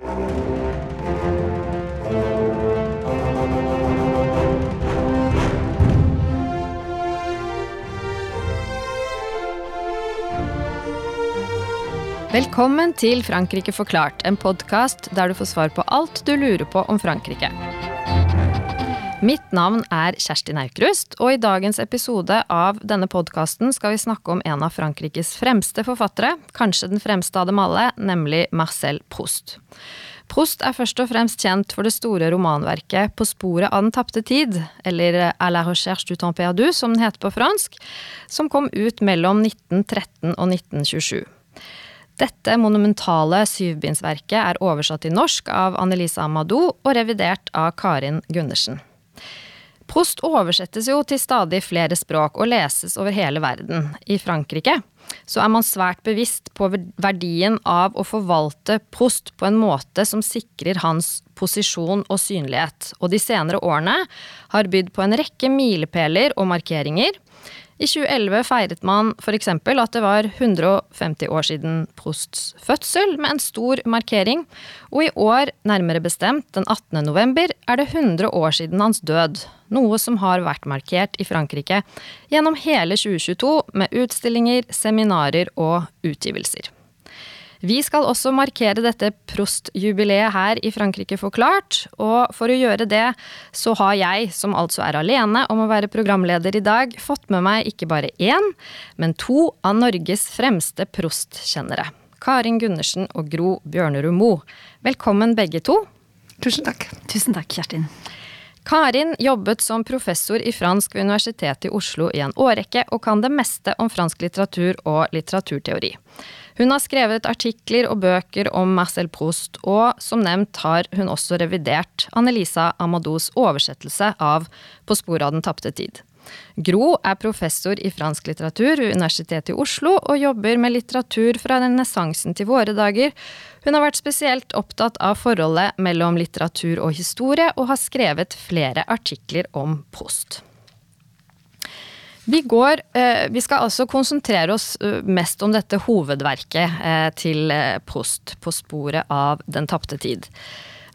Velkommen til Frankrike forklart, en podkast der du får svar på alt du lurer på om Frankrike. Mitt navn er Kjersti Naukrust, og i dagens episode av denne podkasten skal vi snakke om en av Frankrikes fremste forfattere, kanskje den fremste av dem alle, nemlig Marcel Proust. Proust er først og fremst kjent for det store romanverket På sporet av den tapte tid, eller À la recherche du temps perdu, som den heter på fransk, som kom ut mellom 1913 og 1927. Dette monumentale syvbindsverket er oversatt til norsk av Annelise Amadou og revidert av Karin Gundersen. Prost oversettes jo til stadig flere språk og leses over hele verden. I Frankrike så er man svært bevisst på verdien av å forvalte Prost på en måte som sikrer hans posisjon og synlighet, og de senere årene har bydd på en rekke milepæler og markeringer i 2011 feiret man f.eks. at det var 150 år siden Prousts fødsel, med en stor markering, og i år, nærmere bestemt den 18. november, er det 100 år siden hans død, noe som har vært markert i Frankrike gjennom hele 2022 med utstillinger, seminarer og utgivelser. Vi skal også markere dette Prost-jubileet her i Frankrike forklart, og for å gjøre det, så har jeg, som altså er alene om å være programleder i dag, fått med meg ikke bare én, men to av Norges fremste Prost-kjennere. Karin Gundersen og Gro Bjørnerud Moe. Velkommen begge to. Tusen takk. Tusen takk, Kjerstin. Karin jobbet som professor i fransk ved Universitetet i Oslo i en årrekke, og kan det meste om fransk litteratur og litteraturteori. Hun har skrevet artikler og bøker om Marcel Proust, og som nevnt har hun også revidert Annelisa Amadous oversettelse av På sporet av den tapte tid. Gro er professor i fransk litteratur ved Universitetet i Oslo og jobber med litteratur fra renessansen til våre dager. Hun har vært spesielt opptatt av forholdet mellom litteratur og historie, og har skrevet flere artikler om post. Vi går eh, Vi skal altså konsentrere oss eh, mest om dette hovedverket eh, til Post på sporet av Den tapte tid.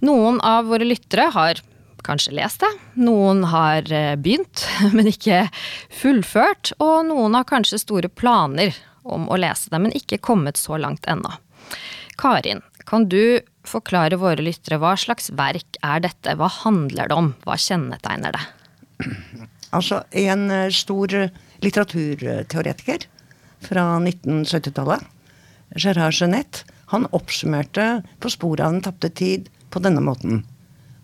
Noen av våre lyttere har kanskje lest det. Noen har begynt, men ikke fullført. Og noen har kanskje store planer om å lese det, men ikke kommet så langt ennå. Karin, kan du forklare våre lyttere hva slags verk er dette? Hva handler det om? Hva kjennetegner det? Altså en eh, stor litteraturteoretiker fra 1970-tallet, Gerard Genette, han oppsummerte På sporet av den tapte tid på denne måten.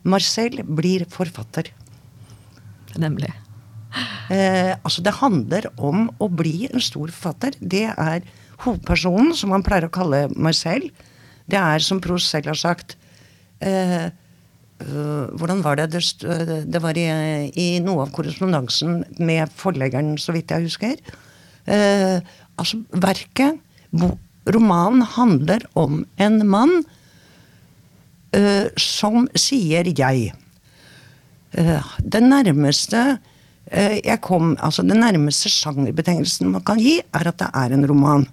Marcel blir forfatter. Nemlig. Eh, altså det handler om å bli en stor forfatter. Det er hovedpersonen, som han pleier å kalle Marcel. Det er, som Proust selv har sagt, eh, Uh, hvordan var det? Det, det var i, i, noe av korrespondansen med forleggeren, så vidt jeg husker. Eh, altså, verket, romanen, handler om en mann som sier 'jeg'. det nærmeste jeg kom, altså Den nærmeste sjangerbetegnelsen man kan gi, er at det er en roman.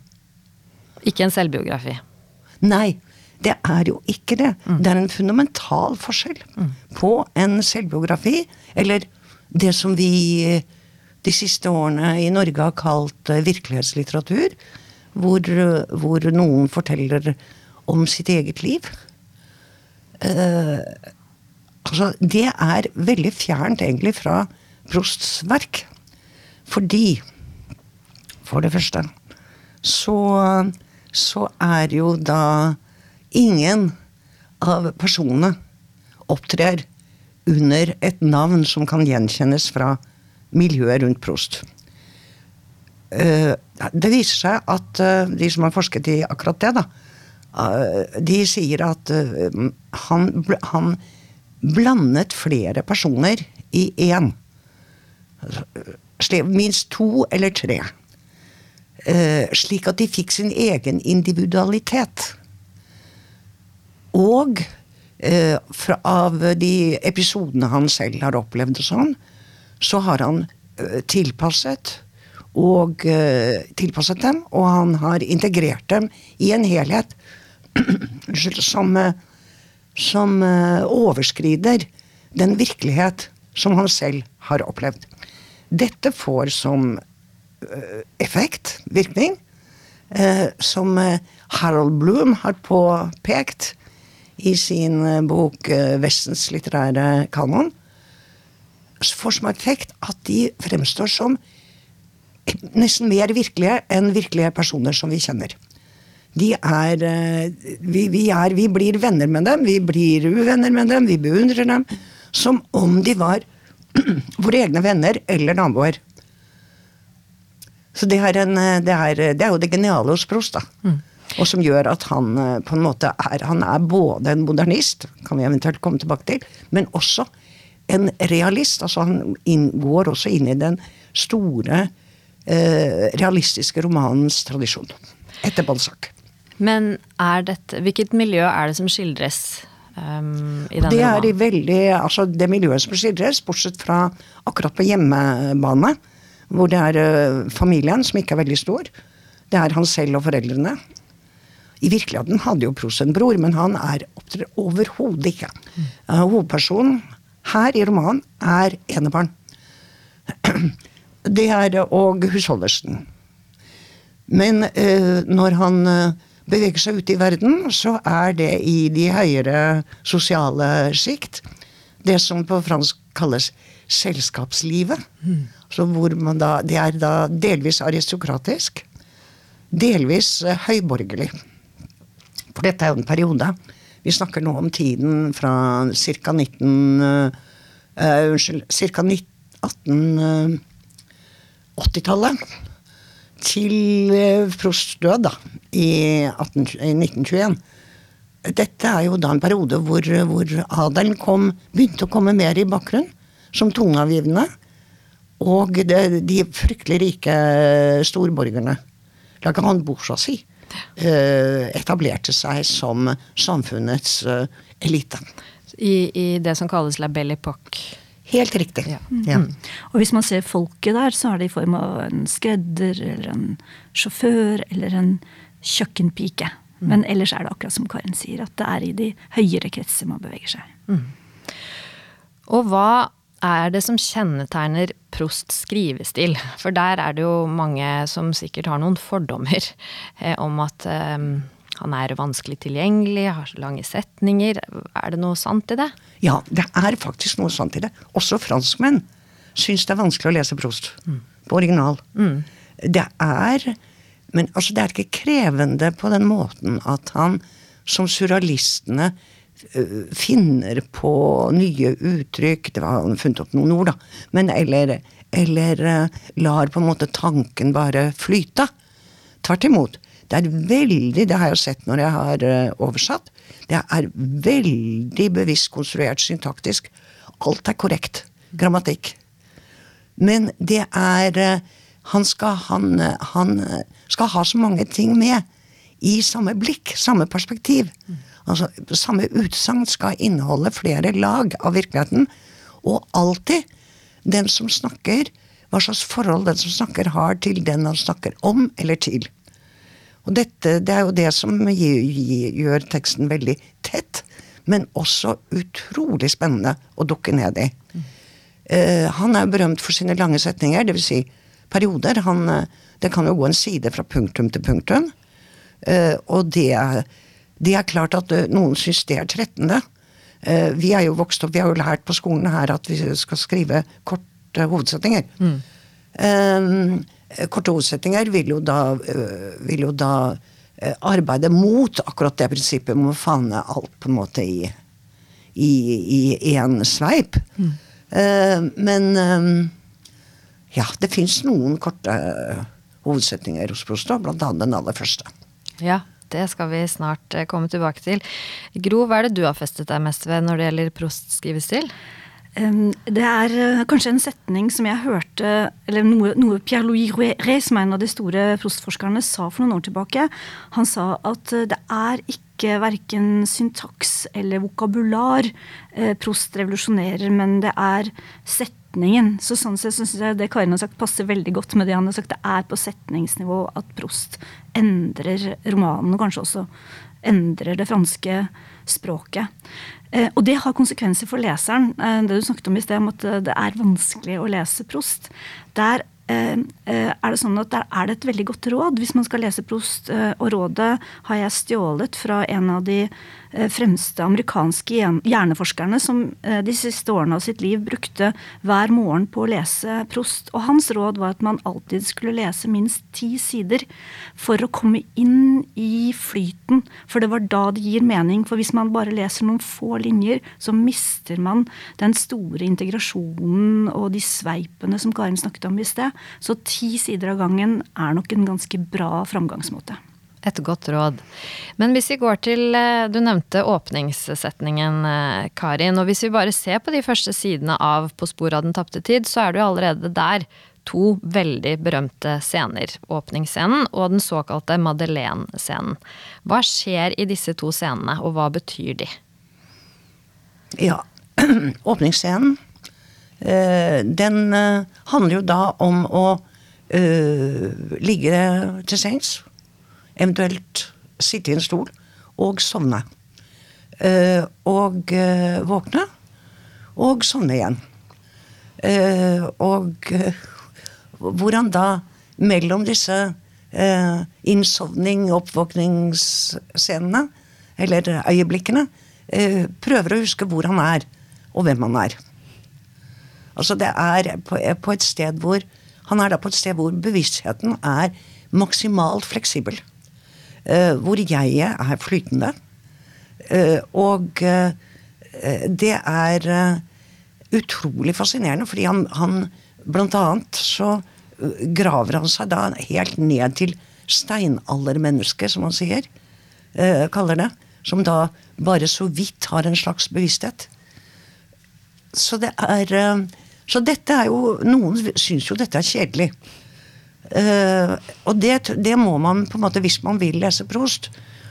Ikke en selvbiografi? Nei. Det er jo ikke det. Mm. Det er en fundamental forskjell mm. på en selvbiografi, eller det som vi de siste årene i Norge har kalt eh, virkelighetslitteratur, hvor, hvor noen forteller om sitt eget liv. Uh, altså, det er veldig fjernt egentlig fra Prosts verk. Fordi, for det første, så, så er jo da ingen av personene opptrer under et navn som kan gjenkjennes fra miljøet rundt Prost. Eh, det viser seg at eh, de som har forsket i akkurat det, da, eh, de sier at han, han blandet flere personer i én. Minst to eller tre. Slik at de fikk sin egen individualitet. Og eh, av de episodene han selv har opplevd og sånn, så har han eh, tilpasset og eh, tilpasset dem, og han har integrert dem i en helhet som, som eh, overskrider den virkelighet som han selv har opplevd. Dette får som eh, effekt, virkning, eh, som Harold Bloom har påpekt i sin bok 'Vestens litterære kanon', får som effekt at de fremstår som nesten mer virkelige enn virkelige personer som vi kjenner. De er vi, vi, er vi, blir venner med dem, vi blir uvenner med dem, vi beundrer dem. Som om de var våre egne venner eller naboer. Så det er, en, det er, det er jo det geniale hos Prost, da. Mm. Og som gjør at han på en måte er Han er både en modernist, kan vi eventuelt komme tilbake til, men også en realist. Altså han går også inn i den store eh, realistiske romanens tradisjon. Etter Balzac. Men er dette, hvilket miljø er det som skildres um, i denne det er de Veldig, altså det miljøet som skildres, bortsett fra akkurat på hjemmebane, hvor det er uh, familien, som ikke er veldig stor. Det er han selv og foreldrene. I virkeligheten hadde jo Prost en bror, men han er opptrer overhodet ikke. Uh, hovedpersonen her i romanen er enebarn. Det er og husholdersen. Men uh, når han uh, beveger seg ut i verden, så er det i de høyere sosiale sjikt. Det som på fransk kalles selskapslivet. Mm. hvor man da, Det er da delvis aristokratisk, delvis uh, høyborgerlig. For dette er jo en periode vi snakker nå om tiden fra ca. 19... Uh, unnskyld, ca. 1880-tallet til uh, Prosts død, da, i, 18, i, 1921. Dette er jo da en periode hvor, hvor adelen kom, begynte å komme mer i bakgrunn, som tungeavgivende. Og det, de fryktelig rike storborgerne, la grande si, etablerte seg som samfunnets eh, elite. I, I, det som kalles la belle époque. Helt riktig. Ja. Ja. Mm. Og hvis man ser folket der, så er det i form av en skredder eller en sjåfør eller en kjøkkenpike. Mm. Men ellers er det akkurat som Karin sier, at det er i de høyere kretser man beveger seg. Mm. Og hva er det som kjennetegner Prosts skrivestil? For der er det jo mange som sikkert har noen fordommer eh, om at eh, han er vanskelig tilgjengelig, har lange setninger. Er det noe sant i det? Ja, det er faktisk noe sant i det. Også franskmenn syns det er vanskelig å lese Prost mm. på original. Mm. Det er Men altså, det er ikke krevende på den måten at han, som surrealistene, Eh, finner på nye uttrykk Det var han funnet opp noen ord, da. Men eller, eller uh, lar på en måte tanken bare flyte. Tvert imot. Det er veldig, det har jeg sett når jeg har uh, oversatt, det er veldig bevisst konstruert syntaktisk. Alt er korrekt. Grammatikk. Men det er uh, han skal, han, han skal ha så mange ting med i samme blikk, samme perspektiv. Altså, samme utsagn skal inneholde flere lag av virkeligheten. Og alltid den som snakker, hva slags forhold den som snakker, har til den han snakker om eller til. Og dette, det er jo det som gjør teksten veldig tett, men også utrolig spennende å dukke ned i. Uh, han er berømt for sine lange setninger, dvs. Si perioder. Han, uh, det kan jo gå en side fra punktum til punktum. Uh, og det det er klart at eh, noen syns det er trettende. Eh, vi er jo vokst opp, vi har jo lært på skolen her at vi skal skrive korte hovedsetninger. Mm. Um, korte hovedsetninger vil jo da, vil jo da arbeide mot akkurat det prinsippet om å favne alt på en måte i i én sveip. Mm. Uh, men uh, ja, det fins noen korte hovedsetninger hos Prost, blant annet den aller første. Ja, det skal vi snart eh, komme tilbake til. Gro, hva er det du har festet deg mest ved når det gjelder Prosts skrivestil? Det er eh, kanskje en setning som jeg hørte Eller noe, noe Pierre-Louis Rey, som er en av de store prostforskerne, sa for noen år tilbake. Han sa at eh, det er ikke verken syntaks eller vokabular Prost revolusjonerer, men det er setningen. Så sånn sett syns jeg det Karin har sagt passer veldig godt med det han har sagt. Det er på setningsnivå at Prost endrer romanen, og kanskje også endrer det franske språket. Eh, og det har konsekvenser for leseren. Eh, det du snakket om i sted, om at det er vanskelig å lese Prost. Der Eh, eh, er det sånn at der er det et veldig godt råd hvis man skal lese Prost. Eh, og rådet har jeg stjålet fra en av de fremste amerikanske hjerneforskerne som de siste årene av sitt liv brukte hver morgen på å lese Prost. Og hans råd var at man alltid skulle lese minst ti sider for å komme inn i flyten. For det var da det gir mening. For hvis man bare leser noen få linjer, så mister man den store integrasjonen og de sveipene som Karin snakket om i sted. Så ti sider av gangen er nok en ganske bra framgangsmåte. Et godt råd. Men hvis vi går til eh, Du nevnte åpningssetningen, eh, Karin. Og hvis vi bare ser på de første sidene av På sporet av den tapte tid, så er det allerede der to veldig berømte scener. Åpningsscenen og den såkalte Madeleine-scenen. Hva skjer i disse to scenene, og hva betyr de? Ja, åpningsscenen Eh, den handler jo da om å ligge til sengs, eventuelt sitte i en stol, og sovne. og våkne, og sovne igjen. og hvor han da mellom disse innsovning, oppvåkningsscenene, eller øyeblikkene, prøver å huske hvor han er, og hvem han er. Altså det er på, på, et sted hvor Han er da på et sted hvor bevisstheten er maksimalt fleksibel. Uh, hvor jeg er flytende. Uh, og uh, det er utrolig fascinerende, fordi han, han blant annet så graver han seg da helt ned til steinaldermennesket, som han sier. kaller det. Som da bare så vidt har en slags bevissthet. Så det er så dette er jo Noen syns jo dette er kjedelig. Uh, og det, det, må man på en måte Hvis man vil lese Prost,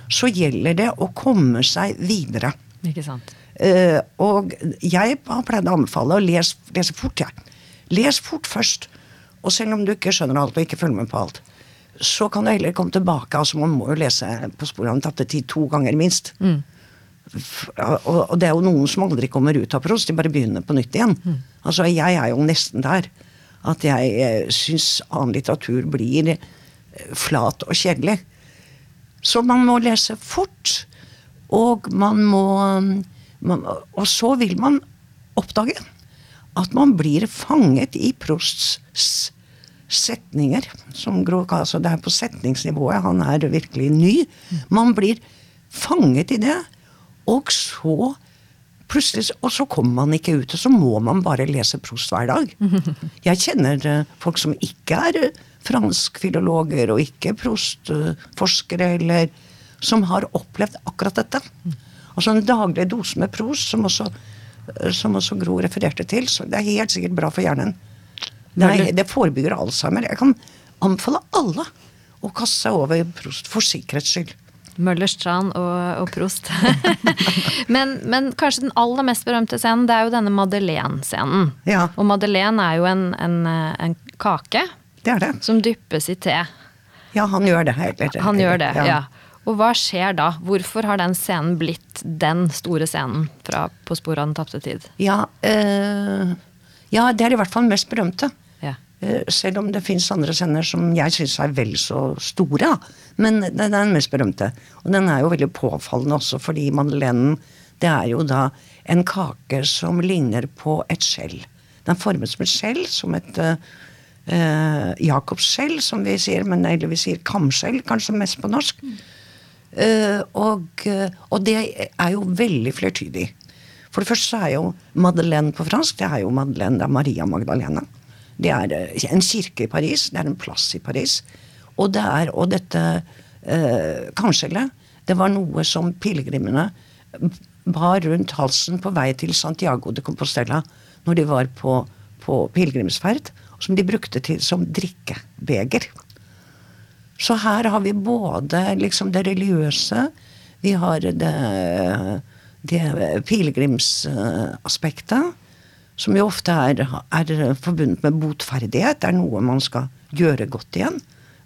så gjelder det å komme seg videre. Ikke sant. Uh, og jeg har pleid å anbefale å lese, lese fort, jeg. Ja. Les fort først. Og selv om du ikke skjønner alt og ikke følger med på alt, så kan du heller komme tilbake. altså Man må jo lese På sporet av den tapte tid to ganger, minst. Mm og, det er jo noen som aldri kommer ut av prost, de bare begynner på nytt igjen. Mm. Altså, jeg er jo nesten der. At jeg eh, syns annen litteratur blir eh, flat og kjedelig. Så man må lese fort. Og man må man, Og så vil man oppdage at man blir fanget i Prosts setninger. Som Grok, altså Det er på setningsnivået. Han er virkelig ny. Man blir fanget i det. Og så plutselig, og så kommer man ikke ut, og så må man bare lese Prost hver dag. Jeg kjenner uh, folk som ikke er uh, franskfilologer og ikke Prost-forskere, eller som har opplevd akkurat dette. Altså en daglig dose med Prost, som også, uh, som også Gro refererte til. Så det er helt sikkert bra for hjernen. Det, er, det forebygger Alzheimer. Jeg kan anbefale alle å kaste seg over Prost for sikkerhets skyld. Møllerstrand og, og Prost. men, men, kanskje den aller mest berømte scenen, det er jo denne Madeleine-scenen. Ja. Og Madeleine er jo en, en, en kake det er det. som dyppes i te. Ja, han gjør det. Eller, han gjør det, ja. ja. Og hva skjer da? Hvorfor har den scenen blitt den store scenen fra På sporet av den tapte tid? Ja, øh, ja, det er i hvert fall den mest berømte. Eh, selv om det fins andre scener som jeg syns er vel så store. Men den er den mest berømte. Og den er jo veldig påfallende også, fordi madeleinen det er jo da en kake som ligner på et skjell. Den er formet som et skjell, som et uh, Jakobsskjell, som vi sier. Men eller vi sier kamskjell, kanskje mest på norsk. Uh, og, og, det er jo veldig flertydig. For det første så er jo Madeleine på fransk det er jo Madeleine, det er Maria Magdalena. Det er eh, en kirke i Paris, det er en plass i Paris. Og, det er, og dette eh, kanskjellet, det var noe som pilegrimene bar rundt halsen på vei til Santiago de Compostela når de var på, på pilegrimsferd, som de brukte til, som drikkebeger. Så her har vi både liksom det religiøse, vi har det, det pilegrimsaspektet, som jo ofte er, er forbundet med botferdighet. Det er noe man skal gjøre godt igjen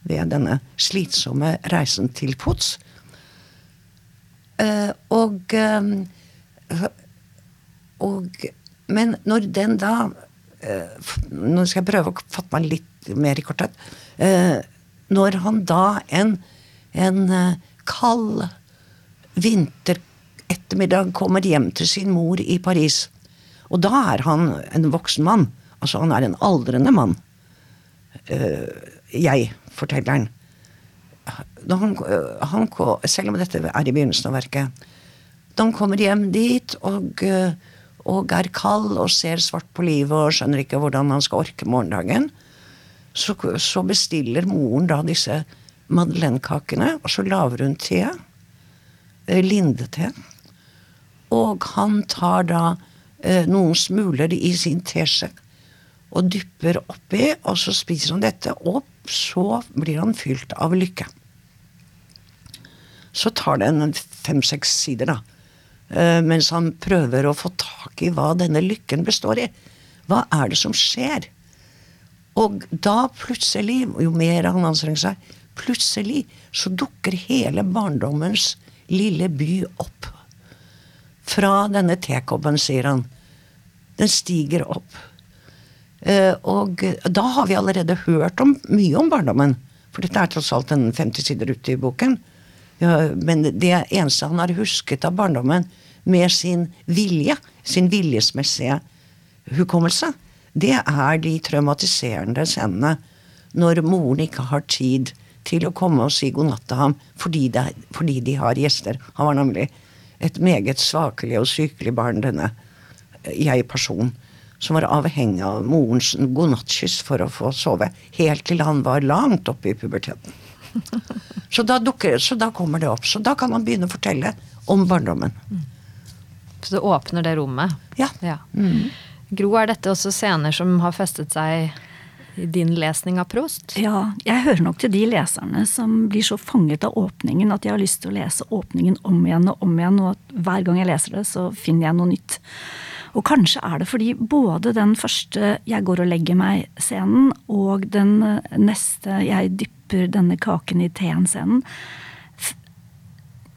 ved denne slitsomme reisen til fots. Eh, og, eh, og Men når den da eh, Nå skal jeg prøve å fatte meg litt mer i korthet. Når han da en, en kald vinterettermiddag kommer hjem til sin mor i Paris, og da er han en voksen mann. Altså, han er en aldrende mann. Eh, jeg, fortelleren. Han, øh, han, selv om dette er i begynnelsen av verket. Da han kommer hjem dit og, øh, og er kald og ser svart på livet og skjønner ikke hvordan han skal orke morgendagen, så, så bestiller moren da disse madeleinekakene, og så lager hun te. Lindete. Og han tar da eh, noen smuler i sin teskje og dypper oppi, og så spiser han dette, og så blir han fylt av lykke. Så tar det en fem-seks sider, da, eh, mens han prøver å få tak i hva denne lykken består i. Hva er det som skjer? Og da plutselig, jo mer han anstrenger seg, plutselig så dukker hele barndommens lille by opp. Fra denne tekoppen, sier han. Den stiger opp. Eh, og da har vi allerede hørt om, mye om barndommen. For dette er tross alt en 50 sider ute i boken. Men det eneste han har husket av barndommen med sin vilje, sin viljesmessige hukommelse, det er de traumatiserende scenene når moren ikke har tid til å komme og si god natt til ham fordi, det, fordi de har gjester. Han var nemlig et meget svakelig og sykelig barn, denne jeg-personen, som var avhengig av morens godnattkyss for å få sove, helt til han var langt oppe i puberteten. Så da, dukker, så da kommer det opp. Så da kan man begynne å fortelle om barndommen. Så det åpner det rommet. Ja. Ja. Gro, er dette også scener som har festet seg din lesning av Prost? Ja, jeg hører nok til de leserne som blir så fanget av åpningen at jeg har lyst til å lese åpningen om igjen og om igjen, og at hver gang jeg leser det, så finner jeg noe nytt. Og kanskje er det fordi både den første 'jeg går og legger meg'-scenen og den eh, neste 'jeg dypper denne kaken i teen'-scenen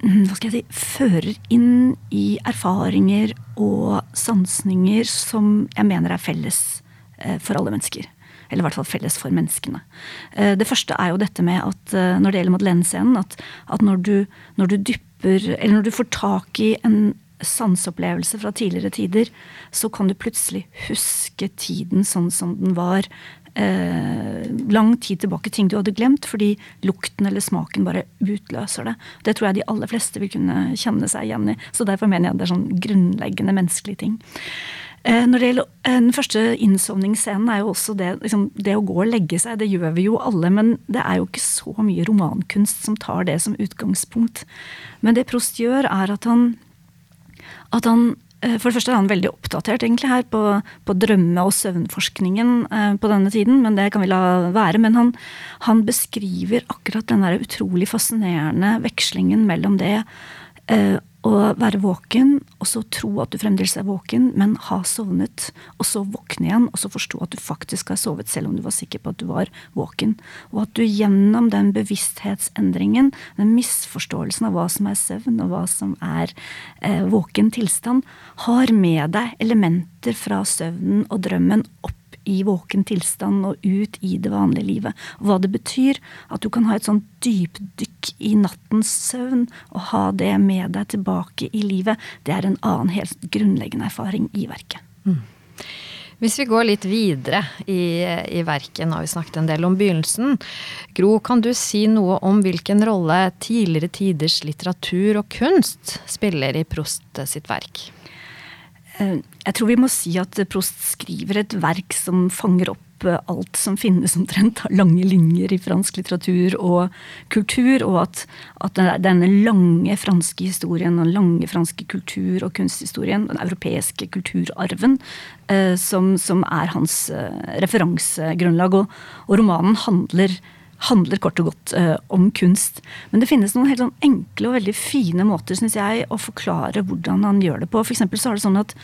mm, hva skal jeg si, fører inn i erfaringer og sansninger som jeg mener er felles eh, for alle mennesker. Eller i hvert fall felles for menneskene. Eh, Det første er jo dette med at eh, når det gjelder Madeleine-scenen, at, at når, du, når du dypper Eller når du får tak i en sanseopplevelse fra tidligere tider, så kan du plutselig huske tiden sånn som den var eh, lang tid tilbake. Ting du hadde glemt fordi lukten eller smaken bare utløser det. Det tror jeg de aller fleste vil kunne kjenne seg igjen i. Så derfor mener jeg det er sånn grunnleggende menneskelige ting. Eh, Når det gjelder eh, Den første innsovningsscenen er jo også det, liksom, det å gå og legge seg. Det gjør vi jo alle, men det er jo ikke så mye romankunst som tar det som utgangspunkt. Men det Prost gjør, er at han, at han eh, for det første er han veldig oppdatert egentlig her på, på drømme- og søvnforskningen på denne tiden, men det kan vi la være. Men han, han beskriver akkurat den der utrolig fascinerende vekslingen mellom det eh, å være våken, og så tro at du fremdeles er våken, men ha sovnet. Og så våkne igjen, og så forstå at du faktisk har sovet, selv om du var sikker på at du var våken. Og at du gjennom den bevissthetsendringen, den misforståelsen av hva som er søvn, og hva som er eh, våken tilstand, har med deg elementer fra søvnen og drømmen opp i våken tilstand og ut i det vanlige livet. Hva det betyr at du kan ha et sånn dypdykk i nattens søvn og ha det med deg tilbake i livet, det er en annen helt grunnleggende erfaring i verket. Hvis vi går litt videre i, i verket, nå har vi snakket en del om begynnelsen. Gro, kan du si noe om hvilken rolle tidligere tiders litteratur og kunst spiller i Prost sitt verk? Eh, Jeg tror vi må si at Prost skriver et verk som fanger opp eh, alt som finnes omtrent av lange linjer i fransk litteratur og kultur, og at, at denne lange franske historien, den lange franske kultur- og kunsthistorien, den europeiske kulturarven, eh, som, som er hans referansegrunnlag. Og, og romanen handler handler kort og godt eh, om kunst. Men det finnes noen helt sånn enkle og veldig fine måter synes jeg, å forklare hvordan han gjør det på. For så er det sånn at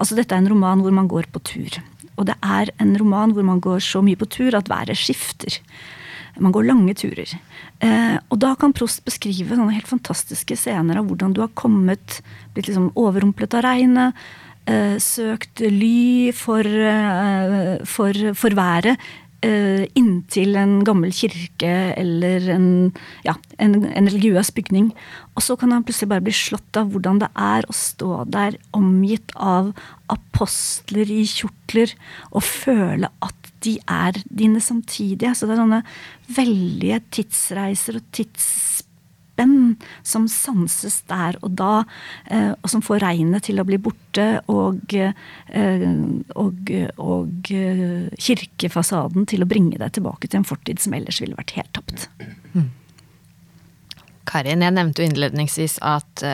altså Dette er en roman hvor man går på tur. Og det er en roman hvor man går så mye på tur at været skifter. Man går lange turer. Eh, og da kan Prost beskrive sånne helt fantastiske scener av hvordan du har kommet, blitt liksom overrumplet av regnet, eh, søkt ly for, eh, for, for været. Uh, inntil en gammel kirke eller en, ja, en, en, religiøs bygning. Og så kan han plutselig bare bli slått av hvordan det er å stå der omgitt av apostler i kjortler og føle at de er dine samtidige. Så det er sånne veldige tidsreiser og tidsspenn som sanses der og da, eh, og som får regnet til å bli borte, og, eh, og, og eh, kirkefasaden til å bringe deg tilbake til en fortid som ellers ville vært helt tapt. Mm. Karin, jeg nevnte jo innledningsvis at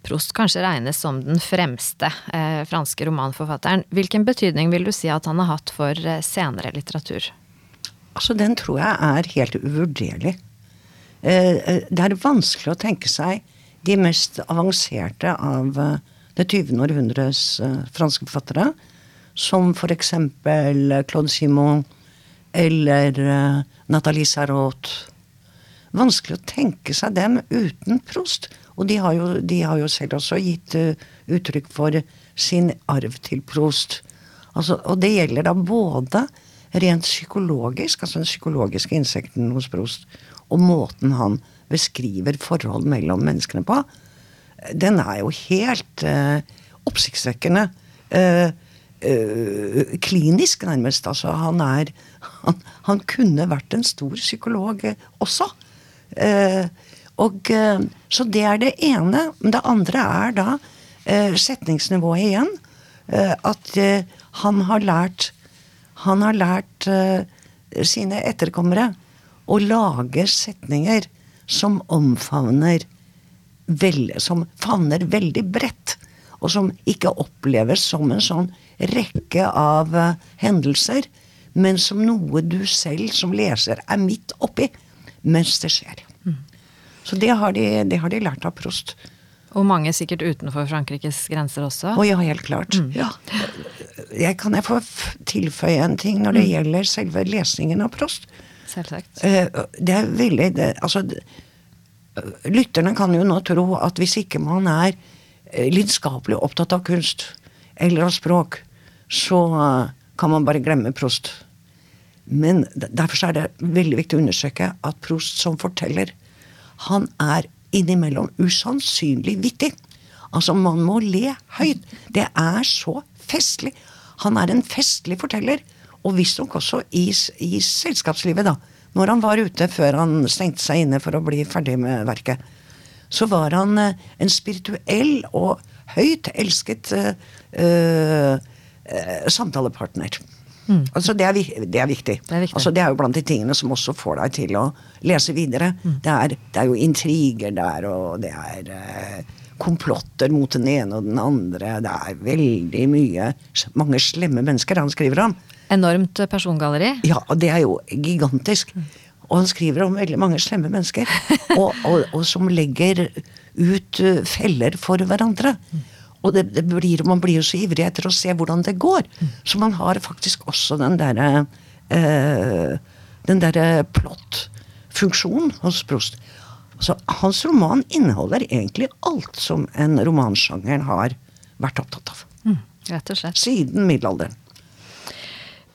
Prost kanskje regnes som den fremste eh, franske romanforfatteren. Hvilken betydning vil du si at han har hatt for eh, senere litteratur? Altså, Den tror jeg er helt uvurderlig. Eh, eh det er vanskelig å tenke seg de mest avanserte av eh, det 20. århundres franske forfattere, som for eksempel Claude Simon eller Nathalie Sarraute. Vanskelig å tenke seg dem uten Prost. Og de har jo, de har jo selv også gitt uttrykk for sin arv til Prost. Altså, og det gjelder da både rent psykologisk, altså den psykologiske insekten hos Prost, og måten han beskriver forhold mellom menneskene på. Den er jo helt eh, oppsiktsvekkende. Eh, uh, klinisk, nærmest. Altså, han er han, han, kunne vært en stor psykolog også. Uh, og, eh, så det er det ene. Men det andre er da eh, setningsnivået igjen. Eh, at han har lært Han har lært sine etterkommere å lage setninger som omfavner vel, Som favner veldig bredt. Og som ikke oppleves som en sånn rekke av hendelser, men som noe du selv som leser er midt oppi mens det skjer. Så det har, de, det har de lært av Prost. Og mange sikkert utenfor Frankrikes grenser også? Å ja, helt klart. Mm. Ja. Jeg kan jeg få tilføye en ting når det mm. gjelder selve lesningen av Prost? Selvsagt. Eh, det er veldig det, Altså, lytterne kan jo nå tro at hvis ikke man er eh, lidenskapelig opptatt av kunst eller av språk, så eh, kan man bare glemme Prost. Men derfor er det veldig viktig å undersøke at Prost som forteller han er innimellom usannsynlig vittig. Altså, man må le høyt. Det er så festlig. Han er en festlig forteller. Og visstnok også i, i, selskapslivet, da. Når han var ute før han stengte seg inne for å bli ferdig med verket, så var han uh, en spirituell og høyt elsket uh, uh, samtalepartner. Mm. Altså det, er, det, er, viktig. Det er, viktig. Altså det er jo blant de tingene som også får deg til å lese videre. Mm. Det, er, det, er, jo intriger der, og det er eh, komplotter mot den ene og den andre. Det er veldig mye mange slemme mennesker han skriver om. Enormt persongalleri. Ja, det er jo gigantisk. Og han skriver om veldig mange slemme mennesker. og, og, og, som legger ut uh, feller for hverandre. Og det, det blir, man blir jo så ivrig etter å se hvordan det går. Så man har faktisk også den derre eh, Den derre plott-funksjonen hos Prost. Så hans roman inneholder egentlig alt som en romansjanger har vært opptatt av. Mm, rett og slett. Siden middelalderen.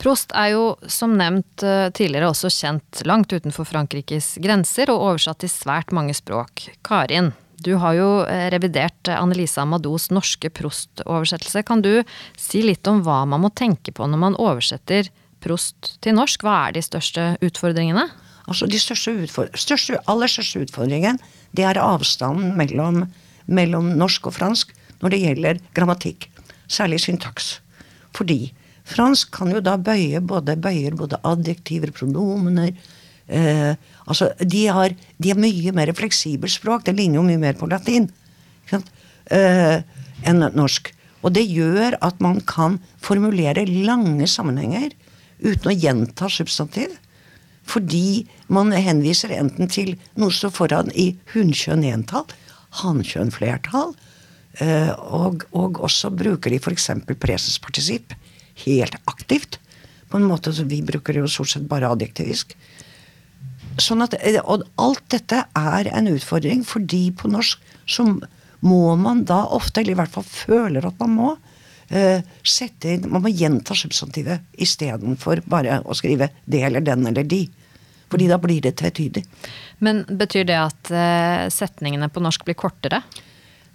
Prost er jo som nevnt eh, tidligere også kjent langt utenfor Frankrikes grenser og oversatt til svært mange språk. Karin, du har jo eh, revidert Annelise Amados norske Prost-oversettelse. Kan du si litt om hva man må tenke på når man oversetter Prost til norsk? Hva er de største utfordringene? Altså De største, største aller største utfordringen det er avstanden mellom, mellom norsk og fransk når det gjelder grammatikk. Særlig syntaks. Fordi fransk kan jo da bøye både, bøyer både adjektiver, pronomener, eh, altså, de har, de har, mye mer fleksibelt språk. Det ligner jo mye mer på latin eh, enn norsk. Og det gjør at man kan formulere lange sammenhenger uten å gjenta substantiv. Fordi man henviser enten til noe som står foran i hunnkjønn entall, hannkjønn flertall, eh, og, og, også bruker de f.eks. presespartisipp helt aktivt. På en måte som vi bruker jo stort sett bare adjektivisk. sånn at, eh, og alt dette er en utfordring, fordi på norsk så må man da ofte, eller i hvert fall føler at man må, uh, sette inn Man må gjenta substantivet istedenfor bare å skrive det eller den eller de. Fordi da blir det tvetydig. Men betyr det at uh, setningene på norsk blir kortere?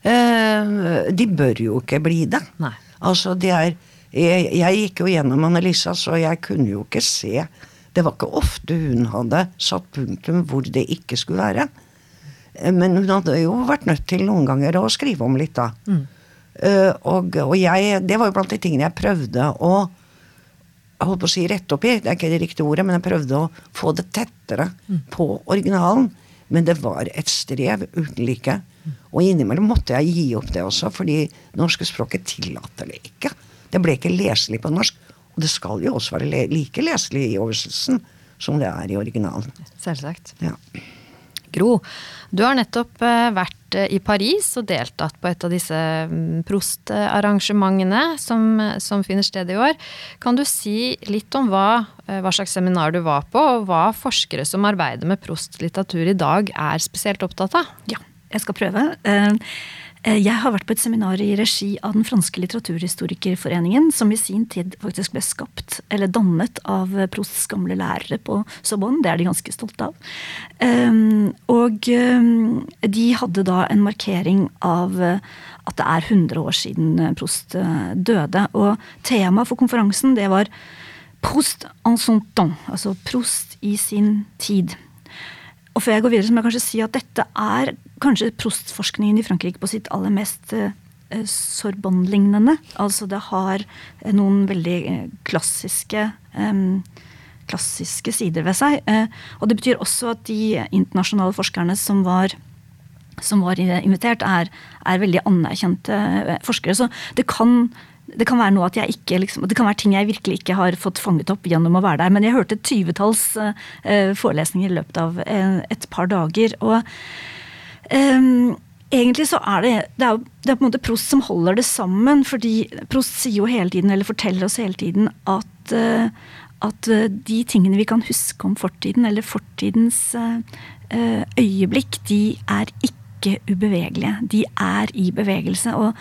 Uh, de bør jo ikke bli det. Nei. Altså, det er jeg, jeg gikk jo gjennom Annelisa, så jeg kunne jo ikke se Det var ikke ofte hun hadde satt punktum hvor det ikke skulle være. Men hun hadde jo vært nødt til noen ganger å skrive om litt, da. Eh, og, og jeg, det var jo blant de tingene jeg prøvde å jeg holdt på å si rette opp i, det er ikke det riktige ordet, men jeg prøvde å få det tettere på originalen. Men det var et strev uten like. Og innimellom måtte jeg gi opp det også, fordi norske språket tillater det ikke. Det ble ikke leselig på norsk. Og det skal jo også være le like leselig i oversettelsen som det er i originalen. Selvsagt. Ja. Gro, du har nettopp eh, vært eh, i Paris og deltatt på et av disse prostarrangementene som, som finner sted i år. Kan du si litt om hva, eh, hva slags seminar du var på, og hva forskere som arbeider med Prost-litteratur i dag er spesielt opptatt av? Ja, jeg skal prøve. Eh, Jeg har vært på et seminar i regi av Den franske litteraturhistorikerforeningen, som i sin tid faktisk ble skapt, eller dannet, av Prosts gamle lærere på Sorbonne. Det er de ganske stolte av. Eh, Og eh, de hadde da en markering av at det er 100 år siden Prost døde. Og temaet for konferansen, det var Prost en son temps, altså Prost i sin tid. Og før jeg går videre, så må jeg kanskje si at dette er kanskje prostforskningen i Frankrike på sitt aller mest eh, Sorbonne-lignende. Altså det har eh, noen veldig eh, klassiske eh, klassiske sider ved seg. Eh, og det betyr også at de internasjonale forskerne som var som var invitert, er, er veldig anerkjente eh, forskere. Så det kan, det kan være noe at jeg ikke liksom, det kan være ting jeg virkelig ikke har fått fanget opp gjennom å være der. Men jeg hørte et tyvetalls eh, forelesninger i løpet av eh, et par dager. Og ehm, egentlig så er det det er, det er på en måte Prost som holder det sammen. Fordi Prost sier jo hele tiden, eller forteller oss hele tiden, at eh, at eh, de tingene vi kan huske om fortiden, eller fortidens eh, eh, øyeblikk, de er ikke ubevegelige. De er i bevegelse. Og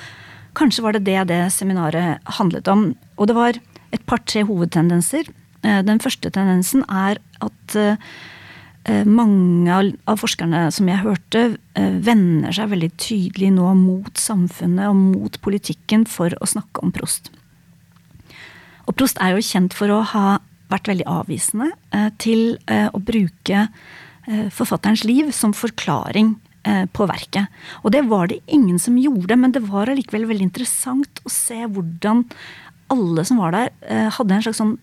kanskje var det det det seminaret handlet om. Og det var et par-tre hovedtendenser. Eh, Den første tendensen er at eh, eh, mange av- forskerne som jeg hørte, vender seg veldig tydelig nå mot samfunnet og mot politikken for å snakke om Prost. Og Prost er jo kjent for å ha vært veldig avvisende til å bruke forfatterens liv som forklaring på verket. Og det var det ingen som gjorde, men det var allikevel veldig interessant å se hvordan alle som var der, eh, hadde en slags sånn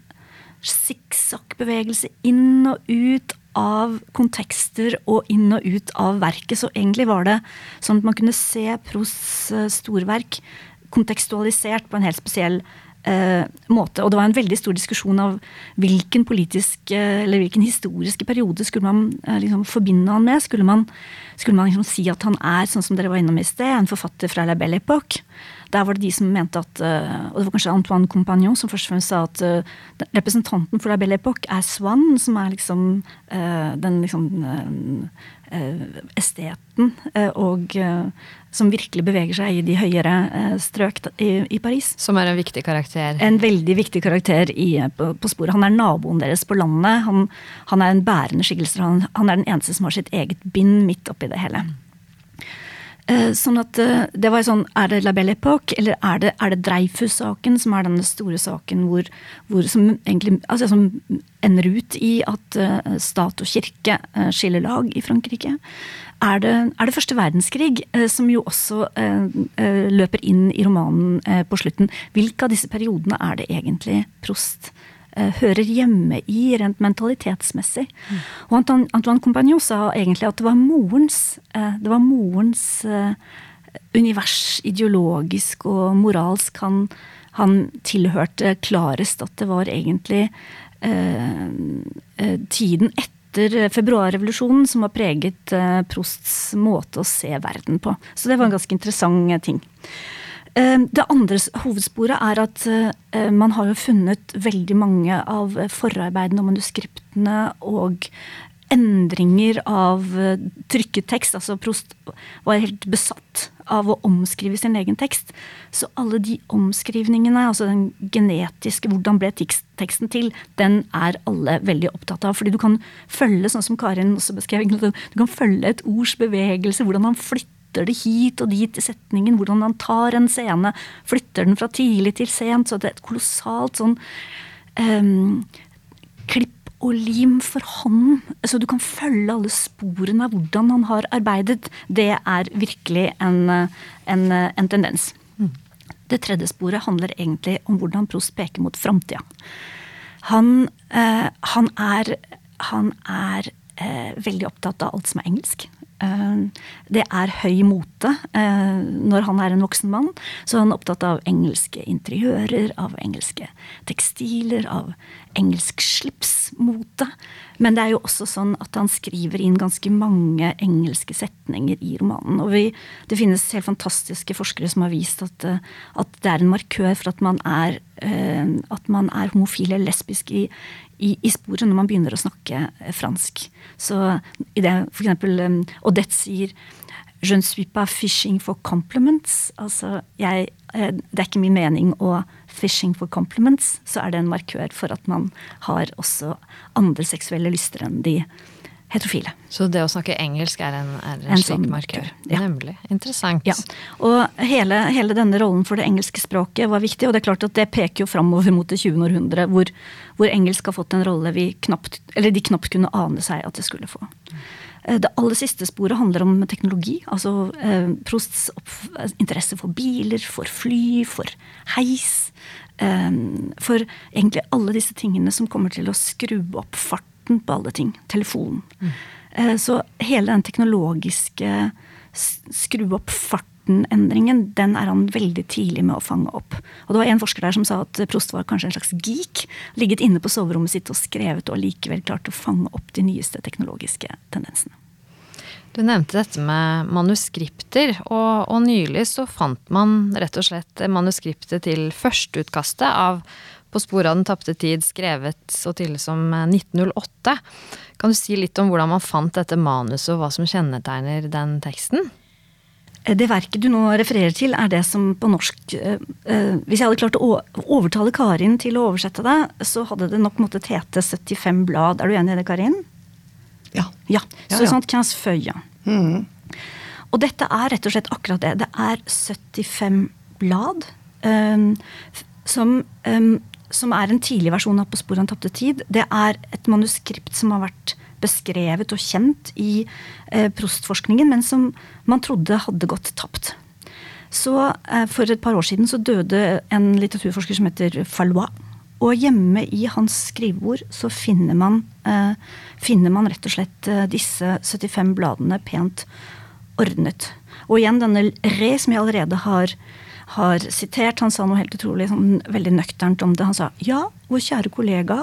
sikksakk-bevegelse inn og ut av kontekster og inn og ut av verket. Så egentlig var det sånn at man kunne se Prosts eh, storverk kontekstualisert på en helt spesiell eh, måte. Og det var en veldig stor diskusjon av hvilken politisk eh, eller hvilken historiske periode skulle man eh, liksom forbinde han med. Skulle man, skulle man liksom si at han er, sånn som dere var innom i sted, en forfatter fra La Belle Époque? Der var det de som mente at eh, Og det var kanskje Antoine Compagnon som først og fremst sa at eh, representanten for La Belle Époque er Swann, som er liksom eh, den liksom esteten, og som virkelig beveger seg i de høyere strøk i, i Paris. Som er en viktig karakter. En veldig viktig karakter i, på, på sporet. Han er naboen deres på landet. Han, han er en bærende skikkelse. Han, han er den eneste som har sitt eget bind midt oppi det hele. Eh, Sånn at eh, det var sånn, Er det La Belle Époque, eller er det, det Dreyfus-saken som er denne store saken hvor, hvor som egentlig altså som ender ut i at eh, stat og kirke skiller lag i Frankrike? Er det, er det første verdenskrig, som jo også løper inn i romanen på slutten? Hvilke av disse periodene er det egentlig Prost hører hjemme i, rent mentalitetsmessig. Og Antoine, Antoine Compagnon sa egentlig at det var morens, eh, det var morens eh, univers, ideologisk og moralsk, han, han tilhørte klarest at det var egentlig eh, eh, tiden etter februarrevolusjonen som har preget eh, Prosts måte å se verden på. Så det var en ganske interessant eh, ting. Eh, Det andre hovedsporet er at eh, man har jo funnet veldig mange av eh, forarbeidene og manuskriptene og endringer av eh, trykket tekst. Altså Prost var helt besatt av å omskrive sin egen tekst. Så alle de omskrivningene, altså den genetiske, hvordan ble teksten til, den er alle veldig opptatt av. Fordi du kan følge, sånn som Karin også beskrev, du kan følge et ords bevegelse, hvordan han flytter det hit og dit i setningen, hvordan han tar en scene, flytter den fra tidlig til sent. Så det er et kolossalt sånn um, klipp og lim for hånden. Så du kan følge alle sporene av hvordan han har arbeidet. Det er virkelig en, en, en tendens. Mm. Det tredje sporet handler egentlig om hvordan Prost peker mot framtida. Han, eh, han, er, han er eh, veldig opptatt av alt som er engelsk. Eh, det er høy mote eh, når han er en voksen mann. Så han er opptatt av engelske interiører, av engelske tekstiler, av engelsk slipsmote. Men det er jo også sånn at han skriver inn ganske mange engelske setninger i romanen. Og vi, det finnes helt fantastiske forskere som har vist at, eh, at det er en markør for at man er, at man er homofil eller lesbisk i, i, i, sporet når man begynner å snakke eh, fransk. Så i det eksempel um, Odette sier Je ne suis pas fishing for compliments. Altså, jeg, eh, det er ikke min mening å fishing for compliments. Så er det en markør for at man har også andre seksuelle lyster enn de heterofile. Så det å snakke engelsk er en, er en, en slik sånn markør? Ja. Nemlig. Interessant. Ja. Og hele, hele, denne rollen for det engelske språket var viktig, og det er klart at det peker jo framover mot det 20. århundre, hvor, hvor, engelsk har fått en rolle vi knapt, eller de knapt kunne ane seg at det skulle få. Eh, det aller siste sporet handler om teknologi. altså eh, Prosts interesse for biler, for fly, for heis. Eh, for egentlig alle disse tingene som kommer til å skru opp fart starten på alle ting. Telefonen. Mm. Så hele den teknologiske skru opp farten-endringen, den er han veldig tidlig med å fange opp. Og det var en forsker der som sa at Prost var kanskje en slags geek. Ligget inne på soverommet sitt og skrevet og likevel klart å fange opp de nyeste teknologiske tendensene. Du nevnte dette med manuskripter, og, og, nylig så fant man rett og slett manuskriptet til førsteutkastet av på sporet av den tapte tid, skrevet så tidlig som 1908. Eh, kan du si litt om hvordan man fant dette manuset, og hva som kjennetegner den teksten? Eh, det verket du nå refererer til, er det som på norsk eh, eh, Hvis jeg hadde klart å overtale Karin til å oversette det, så hadde det nok måttet hete 75 blad. Er du enig i det, Karin? Ja. ja. Så ja, ja. sånt kans føya. Mm. Og dette er rett og slett akkurat det. Det er 75 blad um, som um, som er en tidlig versjon av På sporet av den tapte tid, det er et manuskript som har vært beskrevet og kjent i eh, prostforskningen, men som man trodde hadde gått tapt. Så eh, For et par år siden så døde en litteraturforsker som heter Fallois. Og hjemme i hans skrivebord så finner man, eh, finner man rett og slett eh, disse 75 bladene pent ordnet. Og igjen denne Re, som jeg allerede har har sitert. Han sa noe helt utrolig sånn, veldig nøkternt om det. Han sa ja, vår kjære kollega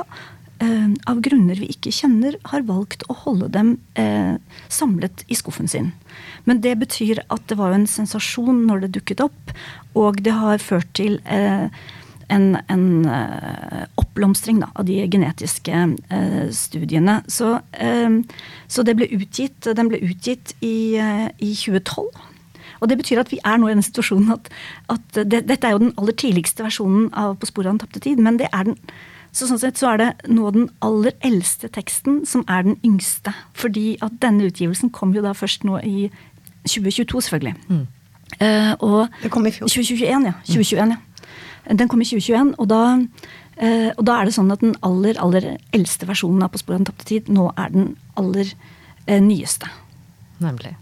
eh, av grunner vi ikke kjenner, har valgt å holde dem eh, samlet i skuffen sin. Men det betyr at det var jo en sensasjon når det dukket opp, og det har ført til eh, en, en uh, oppblomstring av de genetiske eh, studiene. Så, eh, så, det ble utgitt, den ble utgitt i, i 2012. Og det betyr at vi er nå i den situasjonen at, at det, dette er jo den aller tidligste versjonen av På sporet av den tapte tid, men det er den så sånn sett så er det nå den aller eldste teksten som er den yngste. Fordi at denne utgivelsen kom jo da først nå i 2022, selvfølgelig. Mm. Uh, og det kom i fjor. 2021, ja. 2021, ja. Den kom i 2021, og da, uh, og da er det sånn at den aller, aller eldste versjonen av På sporet av den tapte tid nå er den aller uh, nyeste. Nemlig.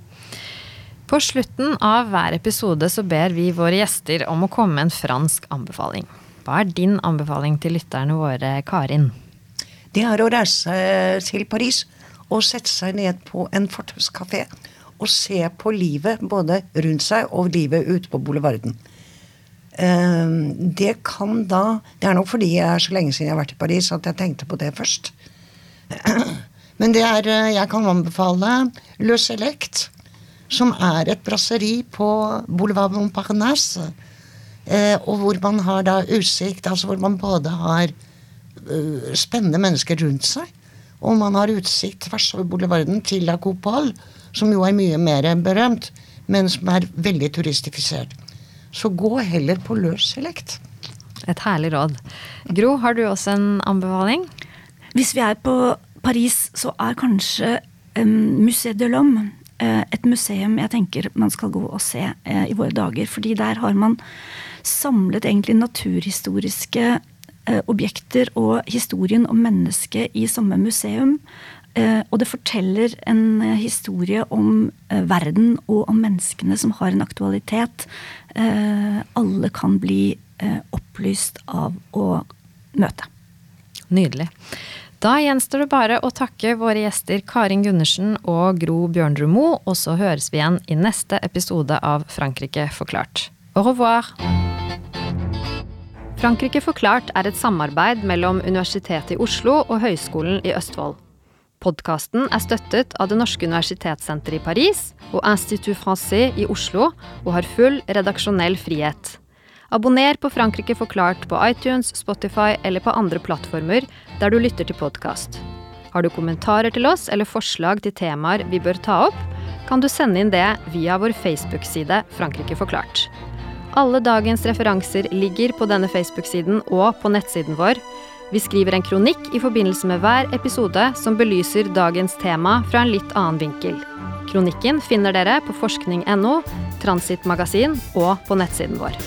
På slutten av hver episode så ber vi våre gjester om å komme med en fransk anbefaling. Hva er din anbefaling til lytterne våre, Karin? Det er å reise til Paris og sette seg ned på en fortauskafé og se på livet både rundt seg og livet ute på boulevarden. Ehm, det kan da Det er nok fordi jeg er så lenge siden jeg har vært i Paris at jeg tenkte på det først. Men det er Jeg kan anbefale Le Select som er et brasseri på Boulevard Montparnasse. Eh, og hvor man har da utsikt, altså hvor man både har uh, spennende mennesker rundt seg, og man har utsikt tvers over boulevarden til La Copole, som jo er mye mer berømt, men som er veldig turistifisert. Så gå heller på løs select. Et herlig råd. Gro, har du også en anbefaling? Hvis vi er på Paris, så er kanskje um, Musée de l'Homme uh, et museum jeg tenker man skal gå og se uh, i våre dager. Fordi der har man samlet egentlig naturhistoriske uh, objekter og historien om mennesket i samme museum. og det forteller en historie om verden og om menneskene som har en aktualitet. alle kan bli opplyst av å møte. Nydelig. Da gjenstår det bare å takke våre gjester Karin Gundersen og Gro Bjørnrud Moe, og så høres vi igjen i neste episode av Frankrike forklart. Au revoir! Frankrike forklart er et samarbeid mellom Universitetet i Oslo og Høgskolen i Østfold. Podkasten er støttet av Det norske universitetssenteret i Paris og Institut Francais i Oslo, og har full redaksjonell frihet. Abonner på Frankrike forklart på iTunes, Spotify eller på andre plattformer der du lytter til podkast. Har du kommentarer til oss eller forslag til temaer vi bør ta opp, kan du sende inn det via vår Facebook-side Frankrike forklart. Alle dagens referanser ligger på denne Facebook-siden og på nettsiden vår. Vi skriver en kronikk i forbindelse med hver episode som belyser dagens tema fra en litt annen vinkel. Kronikken finner dere på forskning.no, Transittmagasin og på nettsiden vår.